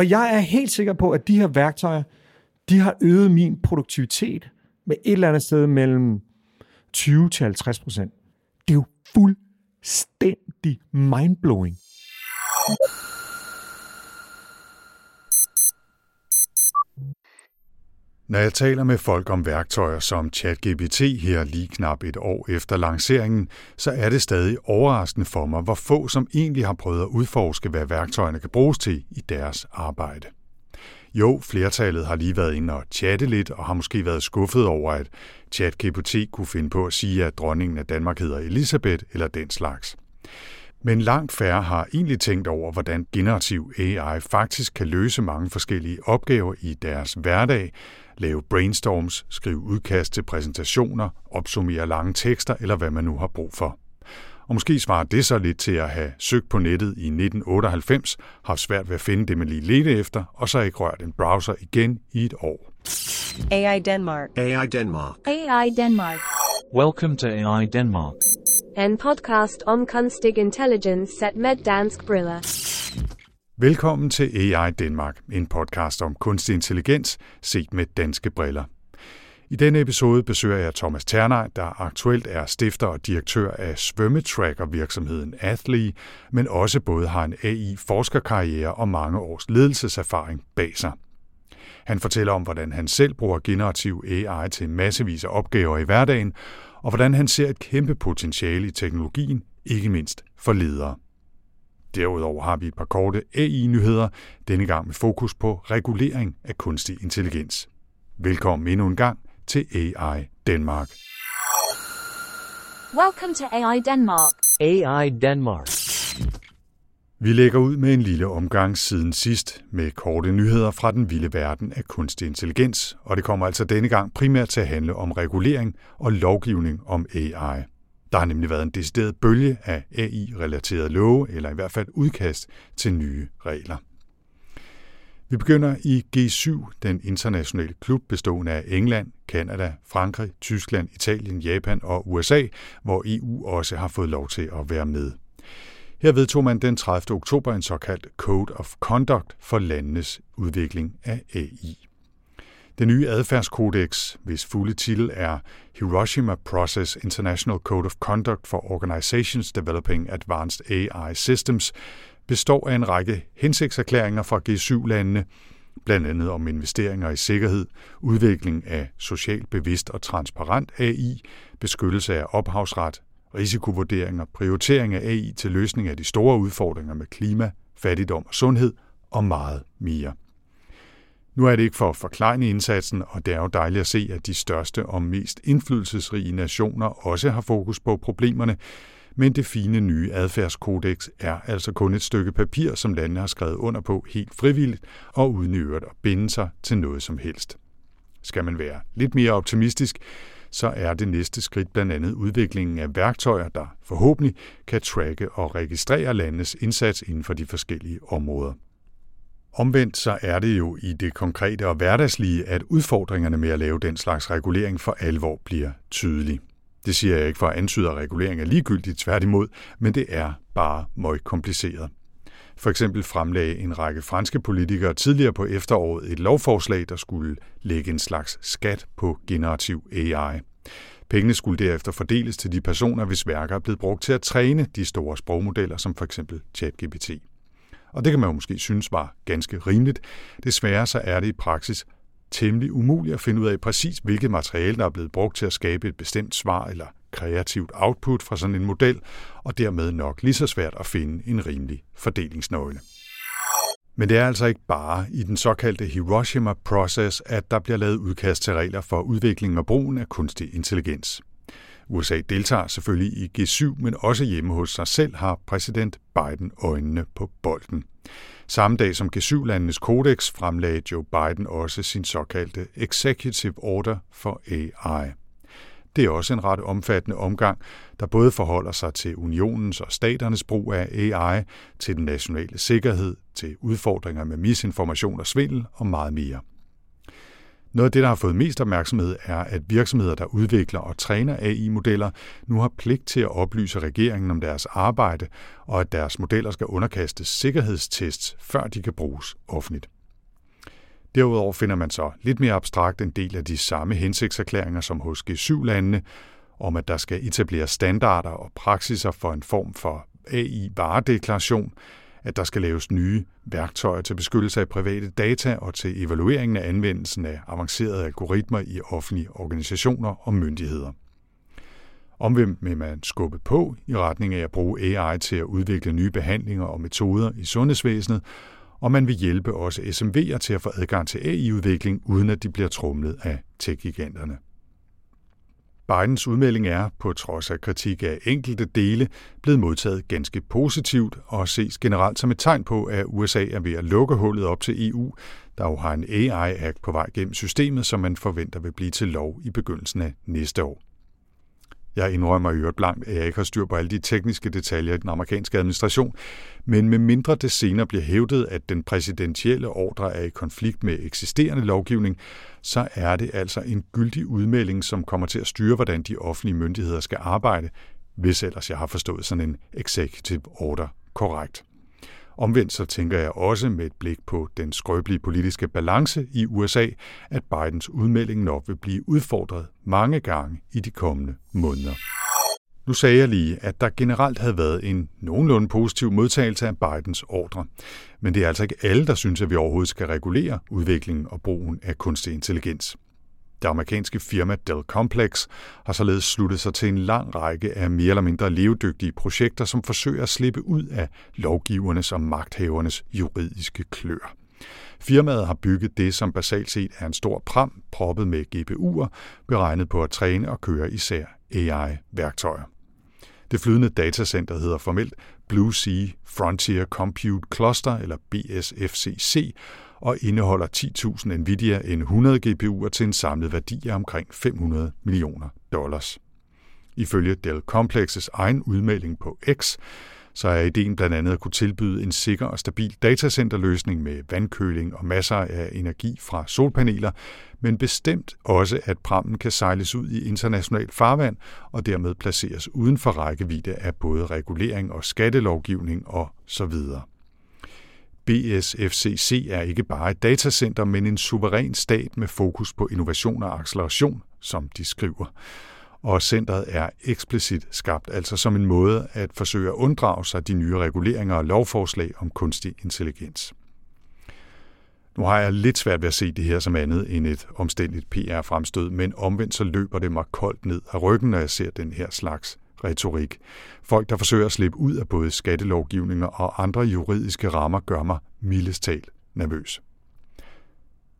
Og jeg er helt sikker på, at de her værktøjer, de har øget min produktivitet med et eller andet sted mellem 20 til 50 procent. Det er jo fuldstændig mindblowing. Når jeg taler med folk om værktøjer som ChatGPT her lige knap et år efter lanceringen, så er det stadig overraskende for mig, hvor få som egentlig har prøvet at udforske, hvad værktøjerne kan bruges til i deres arbejde. Jo, flertallet har lige været inde og chatte lidt, og har måske været skuffet over, at ChatGPT kunne finde på at sige, at dronningen af Danmark hedder Elisabeth eller den slags. Men langt færre har egentlig tænkt over, hvordan generativ AI faktisk kan løse mange forskellige opgaver i deres hverdag, lave brainstorms, skrive udkast til præsentationer, opsummere lange tekster eller hvad man nu har brug for. Og måske svarer det så lidt til at have søgt på nettet i 1998, haft svært ved at finde det, man lige ledte efter, og så ikke rørt en browser igen i et år. AI Denmark. AI Denmark. AI Denmark. Welcome to AI Denmark. En podcast om kunstig intelligens set med dansk briller. Velkommen til AI Danmark, en podcast om kunstig intelligens set med danske briller. I denne episode besøger jeg Thomas Ternej, der aktuelt er stifter og direktør af svømmetracker-virksomheden Athly, men også både har en AI-forskerkarriere og mange års ledelseserfaring bag sig. Han fortæller om, hvordan han selv bruger generativ AI til massevis af opgaver i hverdagen, og hvordan han ser et kæmpe potentiale i teknologien, ikke mindst for ledere. Derudover har vi et par korte AI-nyheder, denne gang med fokus på regulering af kunstig intelligens. Velkommen endnu en gang til AI Danmark. Welcome to AI Denmark. AI Denmark. Vi lægger ud med en lille omgang siden sidst med korte nyheder fra den vilde verden af kunstig intelligens, og det kommer altså denne gang primært til at handle om regulering og lovgivning om AI. Der har nemlig været en decideret bølge af AI-relaterede love, eller i hvert fald udkast til nye regler. Vi begynder i G7, den internationale klub bestående af England, Kanada, Frankrig, Tyskland, Italien, Japan og USA, hvor EU også har fået lov til at være med. Her vedtog man den 30. oktober en såkaldt Code of Conduct for landenes udvikling af AI. Den nye adfærdskodex, hvis fulde titel er Hiroshima Process International Code of Conduct for Organizations Developing Advanced AI Systems, består af en række hensigtserklæringer fra G7-landene, blandt andet om investeringer i sikkerhed, udvikling af socialt bevidst og transparent AI, beskyttelse af ophavsret, risikovurderinger, prioritering af AI til løsning af de store udfordringer med klima, fattigdom og sundhed og meget mere. Nu er det ikke for at forklejne indsatsen, og det er jo dejligt at se, at de største og mest indflydelsesrige nationer også har fokus på problemerne, men det fine nye adfærdskodex er altså kun et stykke papir, som landene har skrevet under på helt frivilligt og uden i øvrigt at binde sig til noget som helst. Skal man være lidt mere optimistisk, så er det næste skridt blandt andet udviklingen af værktøjer, der forhåbentlig kan tracke og registrere landets indsats inden for de forskellige områder. Omvendt så er det jo i det konkrete og hverdagslige, at udfordringerne med at lave den slags regulering for alvor bliver tydelige. Det siger jeg ikke for at antyde, at regulering er ligegyldigt, tværtimod, men det er bare meget kompliceret. For eksempel fremlagde en række franske politikere tidligere på efteråret et lovforslag, der skulle lægge en slags skat på generativ AI. Pengene skulle derefter fordeles til de personer, hvis værker er blevet brugt til at træne de store sprogmodeller, som for eksempel ChatGPT. Og det kan man jo måske synes var ganske rimeligt. Desværre så er det i praksis temmelig umuligt at finde ud af præcis, hvilket materiale, der er blevet brugt til at skabe et bestemt svar eller kreativt output fra sådan en model, og dermed nok lige så svært at finde en rimelig fordelingsnøgle. Men det er altså ikke bare i den såkaldte Hiroshima Process, at der bliver lavet udkast til regler for udviklingen og brugen af kunstig intelligens. USA deltager selvfølgelig i G7, men også hjemme hos sig selv har præsident Biden øjnene på bolden. Samme dag som G7-landenes kodex fremlagde Joe Biden også sin såkaldte Executive Order for AI. Det er også en ret omfattende omgang, der både forholder sig til unionens og staternes brug af AI, til den nationale sikkerhed, til udfordringer med misinformation og svindel og meget mere. Noget af det, der har fået mest opmærksomhed, er, at virksomheder, der udvikler og træner AI-modeller, nu har pligt til at oplyse regeringen om deres arbejde, og at deres modeller skal underkastes sikkerhedstests, før de kan bruges offentligt. Derudover finder man så lidt mere abstrakt en del af de samme hensigtserklæringer som hos G7-landene, om at der skal etableres standarder og praksiser for en form for AI-varedeklaration, at der skal laves nye værktøjer til beskyttelse af private data og til evalueringen af anvendelsen af avancerede algoritmer i offentlige organisationer og myndigheder. Omvendt vil man skubbe på i retning af at bruge AI til at udvikle nye behandlinger og metoder i sundhedsvæsenet, og man vil hjælpe også SMV'er til at få adgang til AI-udvikling, uden at de bliver trumlet af tech-giganterne. Bidens udmelding er, på trods af kritik af enkelte dele, blevet modtaget ganske positivt og ses generelt som et tegn på, at USA er ved at lukke hullet op til EU, der jo har en AI-act på vej gennem systemet, som man forventer vil blive til lov i begyndelsen af næste år. Jeg indrømmer i øvrigt blankt, at jeg ikke har styr på alle de tekniske detaljer i den amerikanske administration, men med mindre det senere bliver hævdet, at den præsidentielle ordre er i konflikt med eksisterende lovgivning, så er det altså en gyldig udmelding, som kommer til at styre, hvordan de offentlige myndigheder skal arbejde, hvis ellers jeg har forstået sådan en executive order korrekt. Omvendt så tænker jeg også med et blik på den skrøbelige politiske balance i USA, at Bidens udmelding nok vil blive udfordret mange gange i de kommende måneder. Nu sagde jeg lige, at der generelt havde været en nogenlunde positiv modtagelse af Bidens ordre. Men det er altså ikke alle, der synes, at vi overhovedet skal regulere udviklingen og brugen af kunstig intelligens. Det amerikanske firma Dell Complex har således sluttet sig til en lang række af mere eller mindre levedygtige projekter, som forsøger at slippe ud af lovgivernes og magthavernes juridiske klør. Firmaet har bygget det, som basalt set er en stor pram, proppet med GPU'er, beregnet på at træne og køre især AI-værktøjer. Det flydende datacenter hedder formelt Blue Sea Frontier Compute Cluster, eller BSFCC, og indeholder 10.000 Nvidia N100 GPU'er til en samlet værdi af omkring 500 millioner dollars. Ifølge Dell Complexes egen udmelding på X, så er ideen blandt andet at kunne tilbyde en sikker og stabil datacenterløsning med vandkøling og masser af energi fra solpaneler, men bestemt også, at prammen kan sejles ud i internationalt farvand og dermed placeres uden for rækkevidde af både regulering og skattelovgivning og så videre. BSFCC er ikke bare et datacenter, men en suveræn stat med fokus på innovation og acceleration, som de skriver. Og centret er eksplicit skabt, altså som en måde at forsøge at unddrage sig de nye reguleringer og lovforslag om kunstig intelligens. Nu har jeg lidt svært ved at se det her som andet end et omstændigt PR-fremstød, men omvendt så løber det mig koldt ned af ryggen, når jeg ser den her slags retorik. Folk, der forsøger at slippe ud af både skattelovgivninger og andre juridiske rammer, gør mig mildest talt nervøs.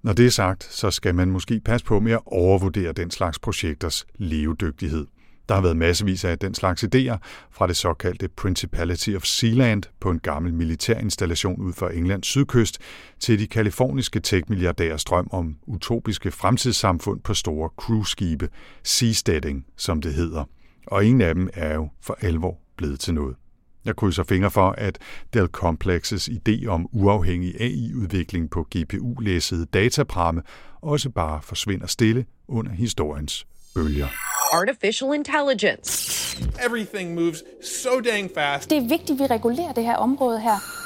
Når det er sagt, så skal man måske passe på med at overvurdere den slags projekters levedygtighed. Der har været massevis af den slags idéer fra det såkaldte Principality of Sealand på en gammel militærinstallation ud for Englands sydkyst til de kaliforniske tech-milliardærers drøm om utopiske fremtidssamfund på store cruise-skibe, seasteading, som det hedder – og ingen af dem er jo for alvor blevet til noget. Jeg krydser fingre for, at Dell Complexes idé om uafhængig AI-udvikling på GPU-læsede datapramme også bare forsvinder stille under historiens bølger. Artificial intelligence. Everything moves so dang fast. Det er vigtigt, at vi regulerer det her område her.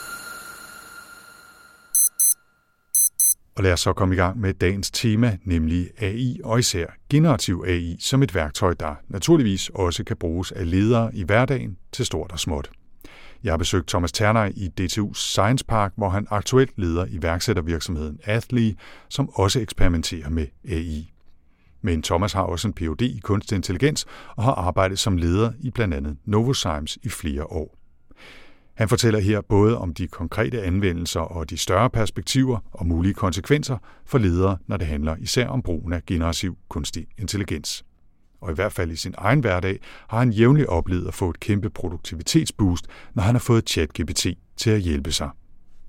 Og lad os så komme i gang med dagens tema, nemlig AI og især generativ AI som et værktøj, der naturligvis også kan bruges af ledere i hverdagen til stort og småt. Jeg har besøgt Thomas Ternej i DTU's Science Park, hvor han aktuelt leder iværksættervirksomheden Athly, som også eksperimenterer med AI. Men Thomas har også en Ph.D. i kunstig intelligens og har arbejdet som leder i blandt andet Novozymes i flere år. Han fortæller her både om de konkrete anvendelser og de større perspektiver og mulige konsekvenser for ledere, når det handler især om brugen af generativ kunstig intelligens. Og i hvert fald i sin egen hverdag har han jævnligt oplevet at få et kæmpe produktivitetsboost, når han har fået ChatGPT til at hjælpe sig.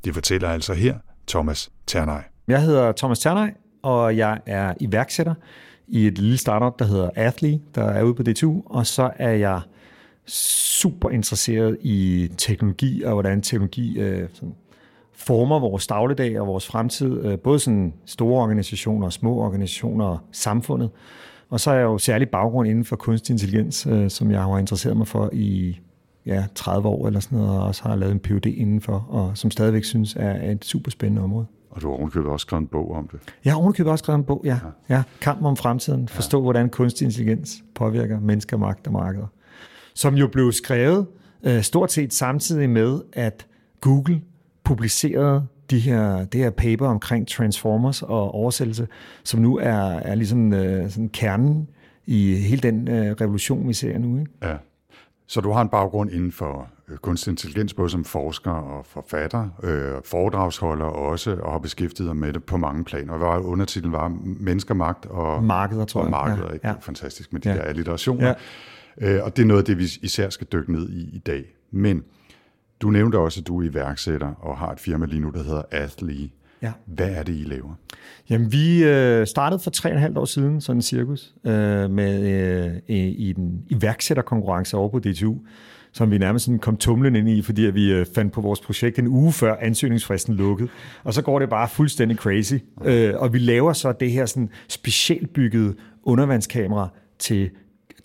Det fortæller altså her Thomas Ternej. Jeg hedder Thomas Ternej, og jeg er iværksætter i et lille startup, der hedder Athly, der er ude på DTU, og så er jeg super interesseret i teknologi og hvordan teknologi øh, sådan former vores dagligdag og vores fremtid, øh, både sådan store organisationer, små organisationer og samfundet. Og så er jeg jo særlig baggrund inden for kunstig intelligens, øh, som jeg har interesseret mig for i ja, 30 år eller sådan noget, og også har lavet en PhD indenfor, og som stadigvæk synes er et super spændende område. Og du har ovenkøbet også skrevet en bog om det. Jeg har ovenikøbet også skrevet en bog, ja. ja. Kamp om fremtiden. Forstå, ja. hvordan kunstig intelligens påvirker mennesker, magt og markeder. Som jo blev skrevet øh, stort set samtidig med, at Google publicerede de her, det her paper omkring Transformers og oversættelse, som nu er, er ligesom øh, sådan kernen i hele den øh, revolution, vi ser nu. Ikke? Ja. Så du har en baggrund inden for øh, kunstig intelligens, både som forsker og forfatter, øh, foredragsholder også, og har beskæftiget dig med det på mange planer. Og hvad undertitlen var Mennesker, magt og Markeder, tror og jeg. markeder. Ja, Ikke? ja. Fantastisk med de Ja. der alliterationer. Ja. Øh, og det er noget af det, vi især skal dykke ned i i dag. Men du nævnte også, at du er iværksætter og har et firma lige nu, der hedder Athlee. Ja. Hvad er det, I laver? Jamen, vi øh, startede for tre og et halvt år siden, sådan en cirkus, øh, med, øh, i, en iværksætterkonkurrence over på DTU, som vi nærmest sådan kom tumlen ind i, fordi at vi øh, fandt på vores projekt en uge før ansøgningsfristen lukkede. Og så går det bare fuldstændig crazy. Øh, og vi laver så det her sådan specialbyggede undervandskamera til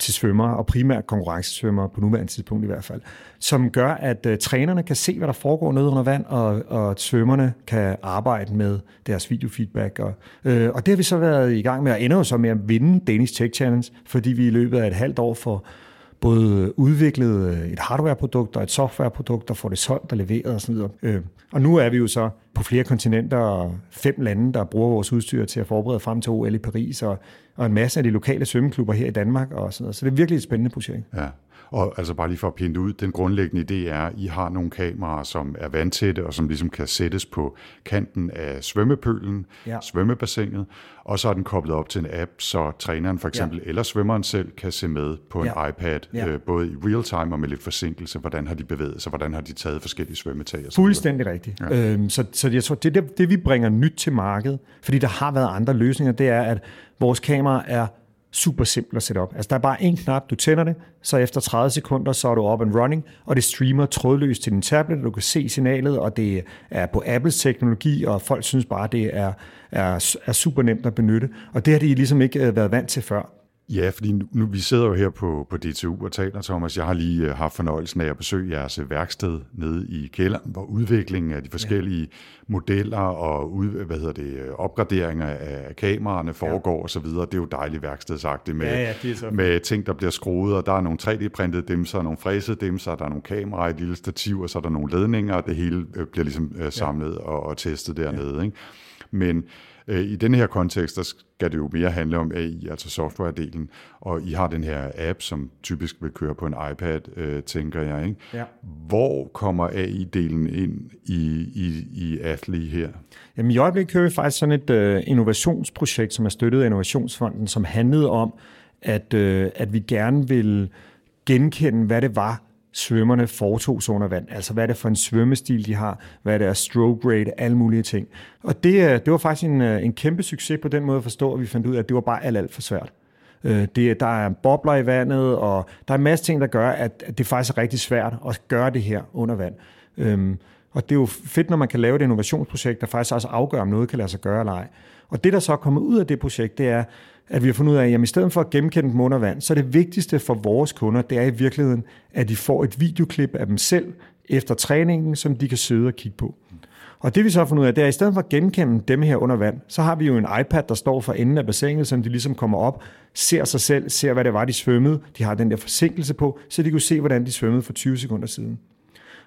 til svømmere, og primært konkurrencesvømmere på nuværende tidspunkt i hvert fald, som gør, at uh, trænerne kan se, hvad der foregår nede under vand, og, og svømmerne kan arbejde med deres videofeedback. Og, øh, og det har vi så været i gang med, og ender jo så med at vinde Danish Tech Challenge, fordi vi i løbet af et halvt år får både udviklet øh, et hardwareprodukt og et softwareprodukt, og får det solgt og leveret osv. Øh, og nu er vi jo så på flere kontinenter og fem lande, der bruger vores udstyr til at forberede frem til OL i Paris, og, og en masse af de lokale svømmeklubber her i Danmark og sådan noget. Så det er virkelig et spændende projekt. Ja. Og altså bare lige for at pinde ud, den grundlæggende idé er, at I har nogle kameraer, som er vandtætte, og som ligesom kan sættes på kanten af svømmepølen, Ja. svømmebassinet, og så er den koblet op til en app, så træneren for eksempel, ja. eller svømmeren selv, kan se med på en Ja. iPad, Ja. øh, både i real time og med lidt forsinkelse, hvordan har de bevæget sig, hvordan har de taget forskellige svømmetag og. Fuldstændig rigtigt. Ja. Øhm, så, så jeg tror, det, det, det vi bringer nyt til markedet, fordi der har været andre løsninger, det er, at vores kamera er super simpelt at sætte op. Altså, der er bare en knap, du tænder det, så efter 30 sekunder, så er du up and running, og det streamer trådløst til din tablet, og du kan se signalet, og det er på Apples teknologi, og folk synes bare, det er, er, er super nemt at benytte. Og det har de ligesom ikke øh, været vant til før. Ja, fordi nu, vi sidder jo her på, på DTU og taler, Thomas. Jeg har lige uh, haft fornøjelsen af at besøge jeres øh, værksted nede i kælderen, hvor udviklingen af de forskellige ja. modeller og ud, hvad hedder det, øh, opgraderinger af kameraerne foregår ja. og så videre. Det er jo dejligt værkstedsagtigt med, Ja, ja, det så- med ting, der bliver skruet, og der er nogle 3D-printede dimser, nogle fræsede dimser, der er nogle kameraer, et lille stativ, og så er der nogle ledninger, og det hele øh, bliver ligesom øh, samlet ja. og, og testet dernede. Ja. Ikke? Men øh, i den her kontekst, der skal det jo mere handle om AI, altså softwaredelen, og I har den her app, som typisk vil køre på en iPad, øh, tænker jeg. Ikke? Ja. Hvor kommer AI-delen ind i, i, i Athlee her? Jamen i øjeblikket kører vi faktisk sådan et øh, innovationsprojekt, som er støttet af Innovationsfonden, som handlede om, at, øh, at vi gerne vil genkende, hvad det var, svømmerne foretog sig under vand. Altså hvad er det for en svømmestil, de har, hvad er deres stroke rate, alle mulige ting. Og det, øh, det var faktisk en, øh, en kæmpe succes på den måde at forstå, at vi fandt ud af, at det var bare alt, alt for svært. Øh, det, der er bobler i vandet, og der er en masse ting, der gør, at, at det faktisk er rigtig svært at gøre det her under vand. Øhm, og det er jo fedt, når man kan lave et innovationsprojekt, der faktisk også afgør, om noget kan lade sig gøre eller ej. Og det, der så er kommet ud af det projekt, det er, at vi har fundet ud af, at jamen, i stedet for at gennemkende dem under vand, så er det vigtigste for vores kunder, det er i virkeligheden, at de får et videoklip af dem selv efter træningen, som de kan sidde og kigge på. Og det vi så har fundet ud af, det er, at i stedet for at genkende dem her under vand, så har vi jo en iPad, der står for enden af bassinet, som de ligesom kommer op, ser sig selv, ser hvad det var, de svømmede. De har den der forsinkelse på, så de kunne se, hvordan de svømmede for 20 sekunder siden.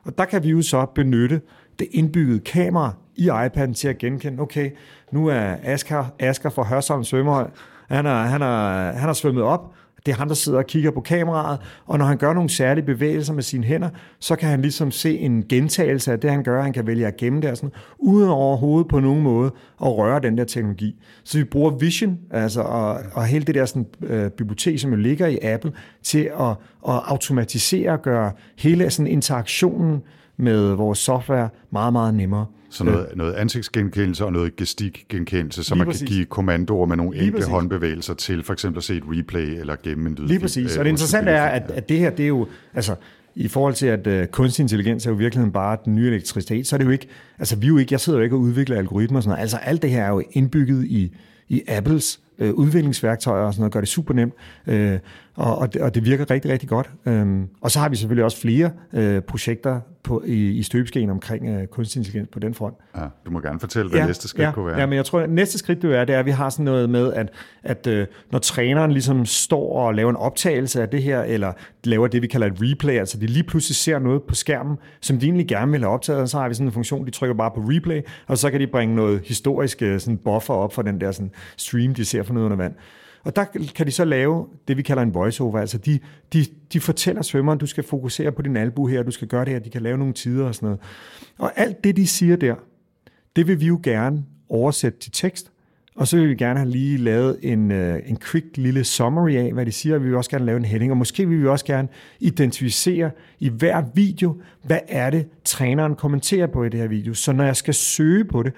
Og der kan vi jo så benytte det indbyggede kamera i iPad'en til at genkende, okay, nu er Asger, Asger fra Hørsholm Svømmehold, han har, han, har, han har svømmet op, det er ham, der sidder og kigger på kameraet, og når han gør nogle særlige bevægelser med sine hænder, så kan han ligesom se en gentagelse af det, han gør. Han kan vælge at gemme det og sådan, uden overhovedet på nogen måde at røre den der teknologi. Så vi bruger Vision, altså, og, og hele det der sådan, øh, bibliotek, som jo ligger i Apple, til at, at automatisere og gøre hele sådan, interaktionen med vores software meget, meget nemmere. Så noget, noget ansigtsgenkendelse og noget gestikgenkendelse, så Lige man præcis. kan give kommandoer med nogle Lige enkle præcis. håndbevægelser til for eksempel at se et replay eller gemme en lyd. Lige præcis. Og det interessante er, at, at det her, det er jo, altså, i forhold til, at øh, kunstig intelligens er jo i virkeligheden bare den nye elektricitet, så er det jo ikke, altså vi er jo ikke, jeg sidder jo ikke og udvikler algoritmer og sådan noget. Altså alt det her er jo indbygget i, i Apples øh, udviklingsværktøjer og sådan noget, gør det super nemt, øh, og, og, det, og det virker rigtig, rigtig godt. Øhm, og så har vi selvfølgelig også flere øh, projekter på, i, i støbeskeen omkring øh, kunstig intelligens på den front. Ja, du må gerne fortælle, hvad næste skridt ja, kunne være. Ja, men jeg tror, at næste skridt det er, det er, at vi har sådan noget med, at, at øh, når træneren ligesom står og laver en optagelse af det her, eller laver det, vi kalder et replay, altså de lige pludselig ser noget på skærmen, som de egentlig gerne vil have optaget, så har vi sådan en funktion, de trykker bare på replay, og så kan de bringe noget historisk øh, sådan buffer op for den der sådan stream, de ser for noget under vand. Og der kan de så lave det, vi kalder en voiceover. Altså de, de, de fortæller svømmeren, du skal fokusere på din albu her, du skal gøre det her, de kan lave nogle tider og sådan noget. Og alt det, de siger der, det vil vi jo gerne oversætte til tekst, og så vil vi gerne have lige lavet en, øh, en quick lille summary af, hvad de siger. Vi vil også gerne lave en heading, og måske vil vi også gerne identificere i hver video, hvad er det, træneren kommenterer på i det her video. Så når jeg skal søge på det,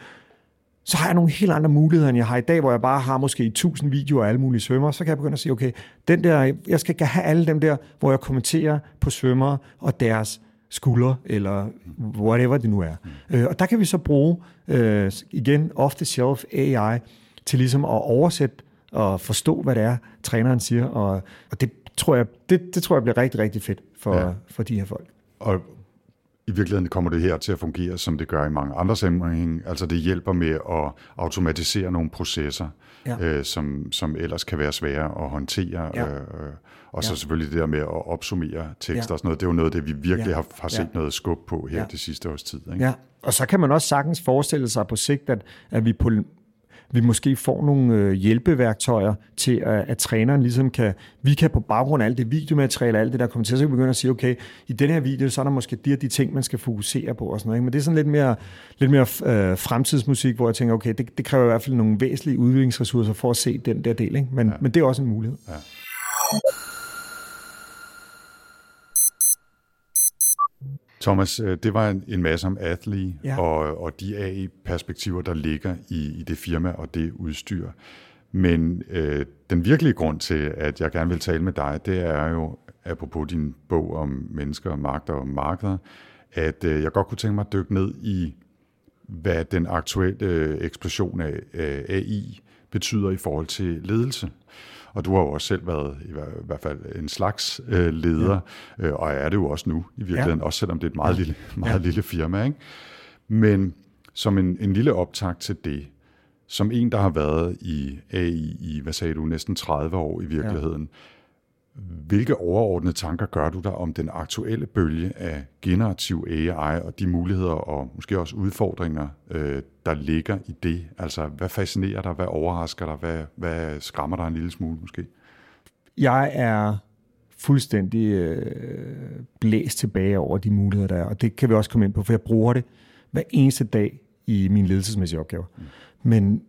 så har jeg nogle helt andre muligheder, end jeg har i dag, hvor jeg bare har måske 1000 videoer af alle mulige svømmere. Så kan jeg begynde at sige, okay, den der, jeg skal have alle dem der, hvor jeg kommenterer på svømmere og deres skuldre, eller whatever det nu er. Mm. Øh, og der kan vi så bruge, øh, igen, off-the-shelf AI, til ligesom at oversætte og forstå, hvad det er, træneren siger. Og, og det, tror jeg, det, det tror jeg bliver rigtig, rigtig fedt for, ja. for de her folk. Og i virkeligheden kommer det her til at fungere, som det gør i mange andre sammenhænge. Altså det hjælper med at automatisere nogle processer, ja. øh, som, som ellers kan være svære at håndtere. Ja. Øh, og så ja. selvfølgelig det der med at opsummere tekster ja. og sådan noget. Det er jo noget, det vi virkelig ja. har, har set ja. noget skub på her ja. det sidste års tid. Ikke? Ja, og så kan man også sagtens forestille sig på sigt, at, at vi på vi måske får nogle øh, hjælpeværktøjer til, at, at træneren ligesom kan, vi kan på baggrund af alt det videomateriale, alt det der kommer til, så kan vi begynde at sige, okay, i den her video, så er der måske de de ting, man skal fokusere på og sådan noget. Ikke? Men det er sådan lidt mere, lidt mere øh, fremtidsmusik, hvor jeg tænker, okay, det, det kræver i hvert fald nogle væsentlige udviklingsressourcer for at se den der del. Ikke? Men, ja. men det er også en mulighed. Ja. Thomas, øh, det var en, masse om Athly ja. og, og de AI-perspektiver, der ligger i, i det firma og det udstyr. Men øh, den virkelige grund til, at jeg gerne vil tale med dig, det er jo, apropos din bog om mennesker, magter og markeder, at øh, jeg godt kunne tænke mig at dykke ned i, hvad den aktuelle øh, eksplosion af øh, AI betyder i forhold til ledelse. Og du har jo også selv været i hvert fald en slags øh, leder, ja. øh, og er det jo også nu i virkeligheden, ja. også selvom det er et meget, lille, meget ja. lille firma. Ikke? Men som en, en lille optakt til det, som en, der har været i AI i, hvad sagde du, næsten 30 år i virkeligheden, ja hvilke overordnede tanker gør du dig om den aktuelle bølge af generativ AI og de muligheder og måske også udfordringer, øh, der ligger i det? Altså, hvad fascinerer dig? Hvad overrasker dig? Hvad, hvad skræmmer dig en lille smule måske? Jeg er fuldstændig øh, blæst tilbage over de muligheder, der er, og det kan vi også komme ind på, for jeg bruger det hver eneste dag i min ledelsesmæssige opgaver. Mm. Men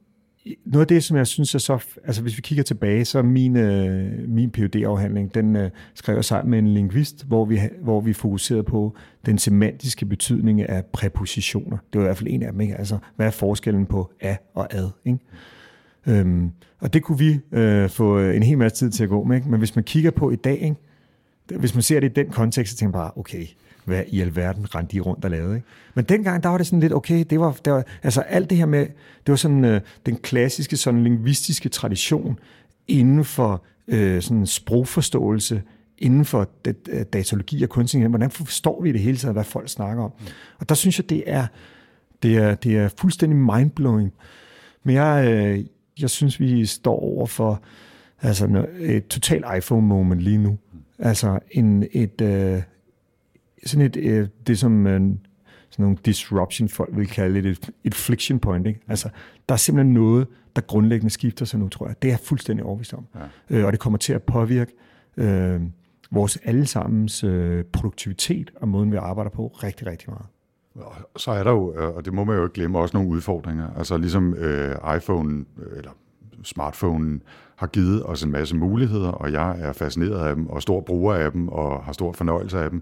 noget af det, som jeg synes er så... Altså hvis vi kigger tilbage, så min, øh, min phd afhandling den øh, skrev jeg sammen med en lingvist, hvor vi, hvor vi fokuserede på den semantiske betydning af præpositioner. Det var i hvert fald en af dem, ikke? Altså, hvad er forskellen på af og ad, ikke? Øhm, og det kunne vi øh, få øh, en hel masse tid til at gå med, ikke? Men hvis man kigger på i dag, ikke? hvis man ser det i den kontekst, så tænker man bare, okay, hvad i alverden rendte de rundt og lavede. Ikke? Men dengang, der var det sådan lidt, okay, det var, det var altså alt det her med, det var sådan øh, den klassiske sådan lingvistiske tradition inden for øh, sådan sprogforståelse, inden for det, øh, datalogi og kunstig hvordan forstår vi det hele taget, hvad folk snakker om. Mm. Og der synes jeg, det er, det er, det er fuldstændig mindblowing. Men jeg, øh, jeg synes, vi står over for altså, et total iPhone-moment lige nu. Altså en, et, øh, sådan et, øh, det som øh, sådan nogle disruption folk vil kalde det, et, et friction point. Ikke? Altså, der er simpelthen noget, der grundlæggende skifter sig nu, tror jeg. Det er jeg fuldstændig overbevist om. Ja. Øh, og det kommer til at påvirke øh, vores allesammens øh, produktivitet og måden, vi arbejder på rigtig, rigtig meget. Så er der jo, øh, og det må man jo ikke glemme, også nogle udfordringer. Altså ligesom øh, iPhone, eller smartphone har givet os en masse muligheder, og jeg er fascineret af dem, og stor bruger af dem, og har stor fornøjelse af dem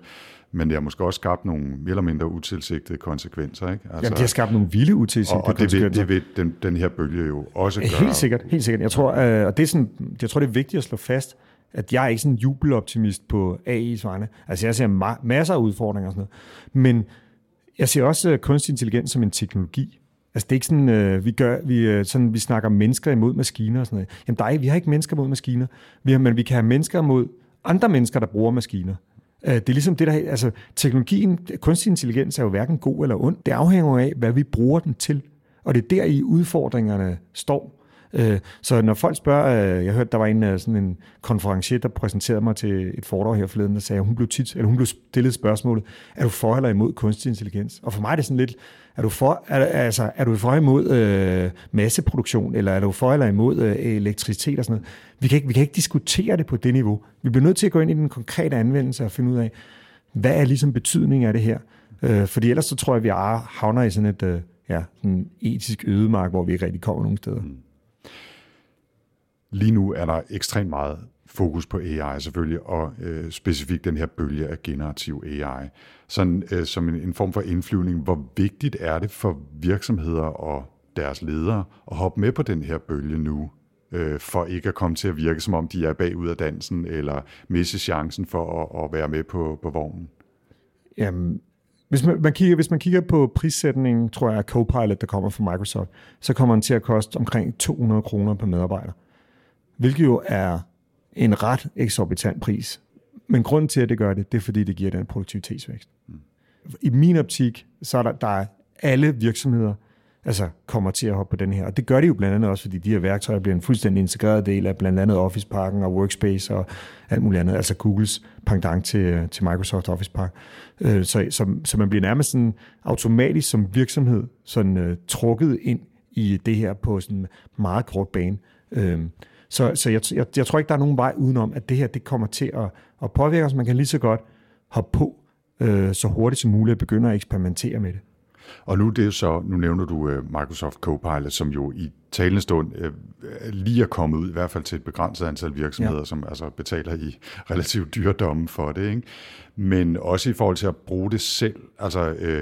men det har måske også skabt nogle mere eller mindre utilsigtede konsekvenser. Ikke? Altså, ja, det har skabt nogle vilde utilsigtede og, og det vil, det vil den, den her bølge jo også gøre. Helt sikkert, helt sikkert. Jeg tror, øh, og det er sådan, jeg tror, det er vigtigt at slå fast, at jeg er ikke sådan en jubeloptimist på AI's vegne. Altså jeg ser ma- masser af udfordringer og sådan noget. Men jeg ser også øh, kunstig intelligens som en teknologi. Altså det er ikke sådan, øh, vi, gør, vi, øh, sådan, vi snakker mennesker imod maskiner og sådan noget. Jamen der er, vi har ikke mennesker mod maskiner, vi har, men vi kan have mennesker mod andre mennesker, der bruger maskiner. Øh, Det er ligesom det, der... Altså, teknologien, kunstig intelligens er jo hverken god eller ond. Det afhænger af, hvad vi bruger den til. Og det er der i udfordringerne står. Øh, Så når folk spørger... øh, Jeg hørte, der var en, øh, sådan en konferencier, der præsenterede mig til et foredrag her forleden, der sagde, at hun blev, tit, eller hun blev stillet spørgsmålet, er du for eller imod kunstig intelligens? Og for mig er det sådan lidt, er du for, er, altså, er du for imod øh, masseproduktion, eller er du for eller imod øh, elektricitet og sådan noget? Vi kan, ikke, vi kan ikke diskutere det på det niveau. Vi bliver nødt til at gå ind i den konkrete anvendelse og finde ud af, hvad er ligesom betydningen af det her? Øh, fordi ellers så tror jeg, at vi er- havner i sådan et øh, ja, sådan etisk ødemark, hvor vi ikke rigtig kommer nogen steder. Mm. Lige nu er der ekstremt meget fokus på AI selvfølgelig, og øh, specifikt den her bølge af generativ AI. Sådan øh, som en, en form for indflyvning, hvor vigtigt er det for virksomheder og deres ledere at hoppe med på den her bølge nu, øh, for ikke at komme til at virke som om de er bagud af dansen, eller misse chancen for at, at være med på, på vognen. Jamen, hvis man, man kigger, hvis man kigger på prissætningen, tror jeg, at Copilot, der kommer fra Microsoft, så kommer den til at koste omkring 200 kroner per medarbejder. Hvilket jo er en ret eksorbitant pris. Men grunden til, at det gør det, det er, fordi det giver den produktivitetsvækst. I min optik, så er der, der er alle virksomheder, altså kommer til at hoppe på den her. Og det gør de jo blandt andet også, fordi de her værktøjer bliver en fuldstændig integreret del af blandt andet Office Parken og Workspace og alt muligt andet, altså Googles pendant til, til Microsoft Office Park. Øh, så, så, så man bliver nærmest sådan automatisk som virksomhed sådan uh, trukket ind i det her på sådan meget kort bane. Uh, så, så jeg, jeg, jeg tror ikke, der er nogen vej udenom, at det her det kommer til at, at påvirke os. Man kan lige så godt hoppe på øh, så hurtigt som muligt og begynde at eksperimentere med det. Og nu det jo så, nu nævner du uh, Microsoft Copilot, som jo i talende stund uh, lige er kommet ud, i hvert fald til et begrænset antal virksomheder, Ja. som altså betaler i relativt dyre domme for det. Ikke? Men også i forhold til at bruge det selv. Altså, uh,